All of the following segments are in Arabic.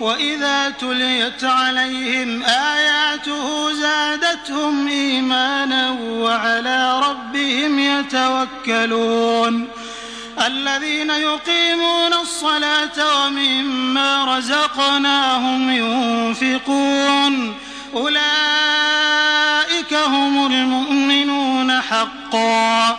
وإذا تليت عليهم آياته زادتهم إيمانا وعلى ربهم يتوكلون. الذين يقيمون الصلاة ومما رزقناهم ينفقون. أولئك هم المؤمنون حقا.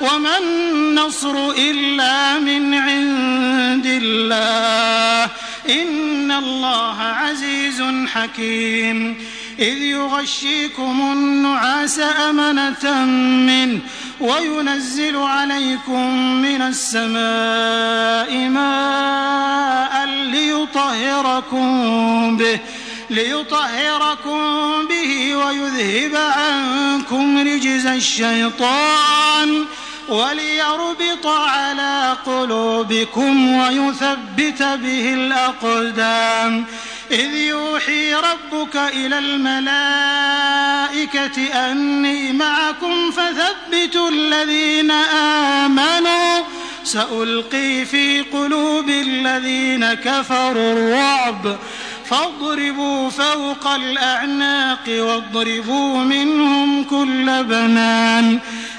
وما النصر إلا من عند الله. إن الله عزيز حكيم. إذ يغشيكم النعاس أمنة منه وينزل عليكم من السماء ماء ليطهركم به ليطهركم به ويذهب عنكم رجز الشيطان. وليربط على قلوبكم ويثبت به الأقدام. إذ يوحي ربك إلى الملائكة أني معكم فثبتوا الذين آمنوا. سألقي في قلوب الذين كفروا الرعب. فاضربوا فوق الأعناق واضربوا منهم كل بنان.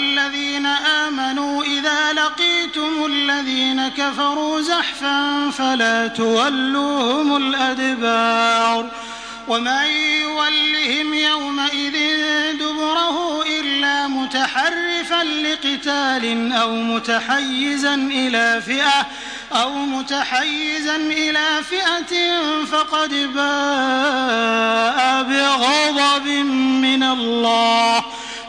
الذين آمنوا إذا لقيتم الذين كفروا زحفا فلا تولوهم الأدبار ومن يولهم يومئذ دبره إلا متحرفا لقتال أو متحيزا إلى فئة أو متحيزا إلى فئة فقد باء بغضب من الله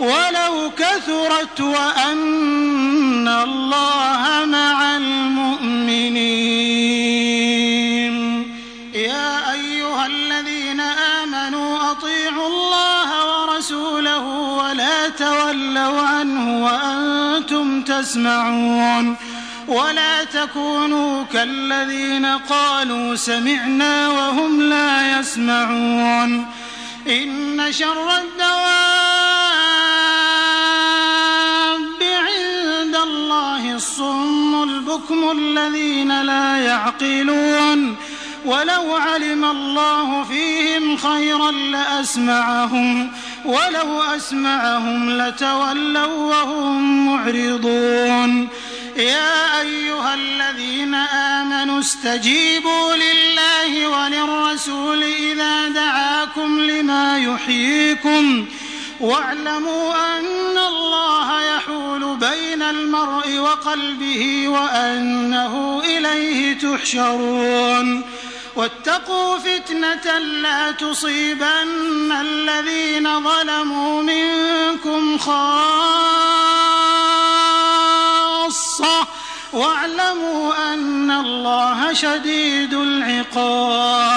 ولو كثرت وأن الله مع المؤمنين. يا أيها الذين آمنوا أطيعوا الله ورسوله ولا تولوا عنه وأنتم تسمعون. ولا تكونوا كالذين قالوا سمعنا وهم لا يسمعون. إن شر الدواب الصم البكم الذين لا يعقلون ولو علم الله فيهم خيرا لأسمعهم ولو أسمعهم لتولوا وهم معرضون. يا أيها الذين آمنوا استجيبوا لله وللرسول إذا دعاكم لما يحييكم واعلموا أن الله يحول بين المرء وقلبه وأنه إليه تحشرون. واتقوا فتنة لا تصيبن الذين ظلموا منكم خاصة. واعلموا أن الله شديد العقاب.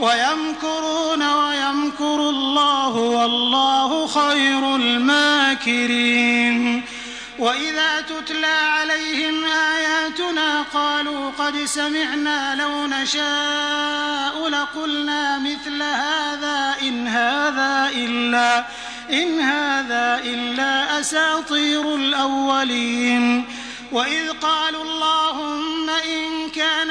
ويمكرون ويمكر الله والله خير الماكرين. وإذا تتلى عليهم آياتنا قالوا قد سمعنا لو نشاء لقلنا مثل هذا إن هذا إلا إن هذا إلا أساطير الأولين. وإذ قالوا اللهم إن كان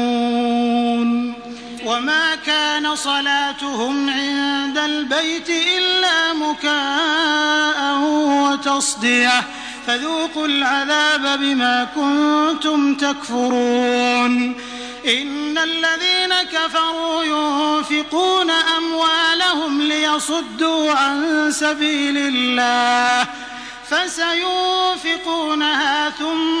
كان صلاتهم عند البيت إلا مكاء وتصديه. فذوقوا العذاب بما كنتم تكفرون. إن الذين كفروا ينفقون أموالهم ليصدوا عن سبيل الله. فسينفقونها ثم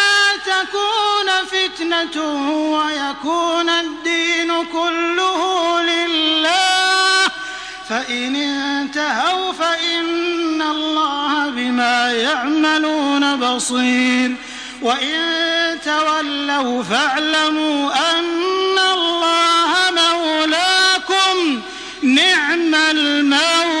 تكون فتنة ويكون الدين كله لله. فإن انتهوا فإن الله بما يعملون بصير. وإن تولوا فاعلموا أن الله مولاكم. نعم المولى.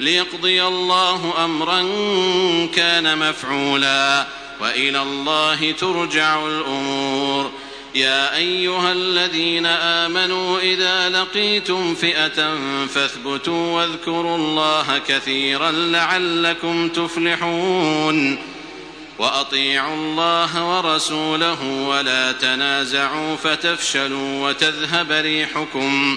ليقضي الله أمرا كان مفعولا وإلى الله ترجع الأمور. يا أيها الذين آمنوا إذا لقيتم فئة فاثبتوا واذكروا الله كثيرا لعلكم تفلحون. وأطيعوا الله ورسوله ولا تنازعوا فتفشلوا وتذهب ريحكم.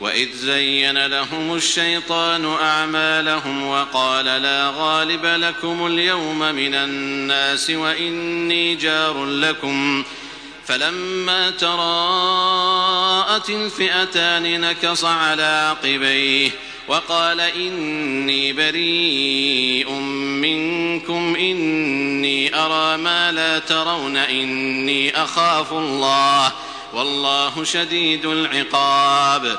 واذ زين لهم الشيطان اعمالهم وقال لا غالب لكم اليوم من الناس واني جار لكم فلما تراءت الفئتان نكص على عقبيه وقال اني بريء منكم اني ارى ما لا ترون اني اخاف الله والله شديد العقاب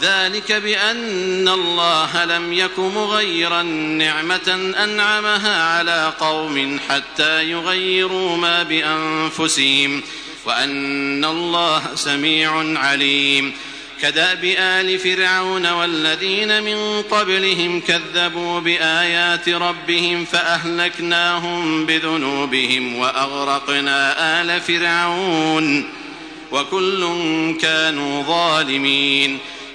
ذلك بأن الله لم يك مغيرا نعمة أنعمها على قوم حتى يغيروا ما بأنفسهم وأن الله سميع عليم. كدأب آل فرعون والذين من قبلهم كذبوا بآيات ربهم فأهلكناهم بذنوبهم وأغرقنا آل فرعون وكل كانوا ظالمين.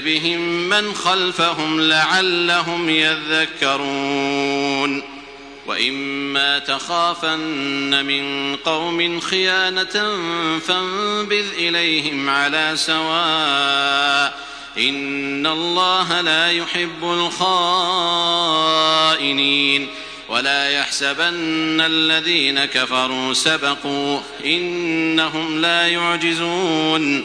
بهم من خلفهم لعلهم يذكرون. وإما تخافن من قوم خيانة فانبذ إليهم على سواء. إن الله لا يحب الخائنين. ولا يحسبن الذين كفروا سبقوا. إنهم لا يعجزون.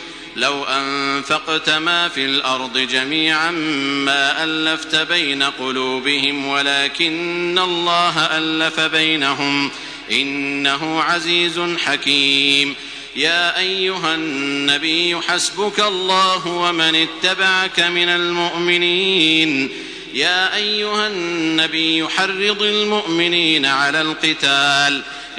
لو أنفقت ما في الأرض جميعا ما ألفت بين قلوبهم ولكن الله ألف بينهم. إنه عزيز حكيم. يا أيها النبي حسبك الله ومن اتبعك من المؤمنين. يا أيها النبي حرض المؤمنين على القتال.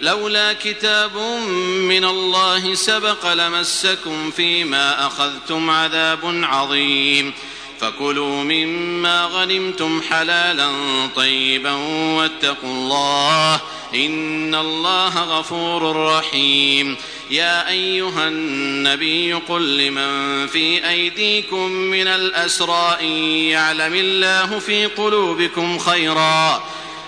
لولا كتاب من الله سبق لمسكم فيما أخذتم عذاب عظيم. فكلوا مما غنمتم حلالا طيبا واتقوا الله إن الله غفور رحيم. يا أيها النبي قل لمن في أيديكم من الأسرى إن يعلم الله في قلوبكم خيرا.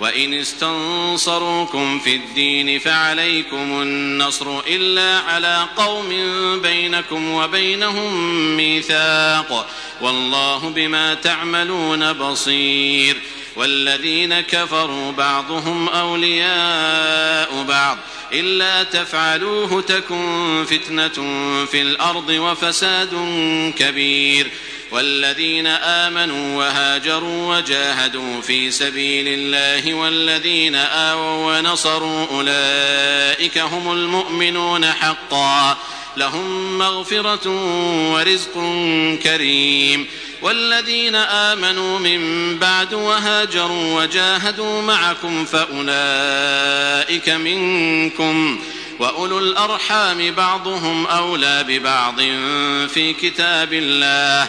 وإن استنصروكم في الدين فعليكم النصر إلا على قوم بينكم وبينهم ميثاق والله بما تعملون بصير والذين كفروا بعضهم أولياء بعض إلا تفعلوه تكن فتنة في الأرض وفساد كبير والذين آمنوا وهاجروا وجاهدوا في سبيل الله والذين آووا ونصروا أولئك هم المؤمنون حقا. لهم مغفرة ورزق كريم. والذين آمنوا من بعد وهاجروا وجاهدوا معكم فأولئك منكم. وأولو الأرحام بعضهم أولى ببعض في كتاب الله.